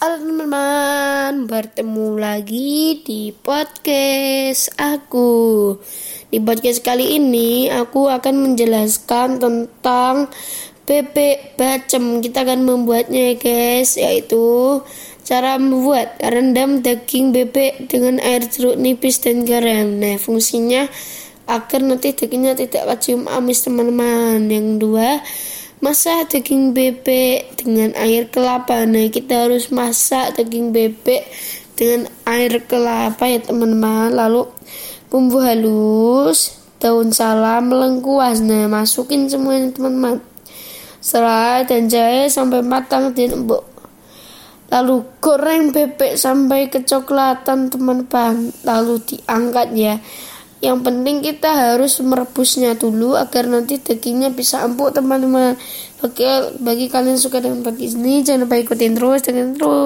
Halo teman-teman, bertemu lagi di podcast aku. Di podcast kali ini aku akan menjelaskan tentang bebek bacem. Kita akan membuatnya guys, yaitu cara membuat rendam daging bebek dengan air jeruk nipis dan garam. Nah, fungsinya agar nanti dagingnya tidak kecium amis teman-teman. Yang dua, masak daging bebek dengan air kelapa. Nah kita harus masak daging bebek dengan air kelapa ya teman-teman. Lalu bumbu halus daun salam lengkuas. Nah masukin semuanya teman-teman. Serai dan jahe sampai matang dan empuk. Lalu goreng bebek sampai kecoklatan teman-teman. Lalu diangkat ya yang penting kita harus merebusnya dulu agar nanti dagingnya bisa empuk teman-teman. Oke, bagi kalian suka dengan podcast ini jangan lupa ikutin terus dengan terus.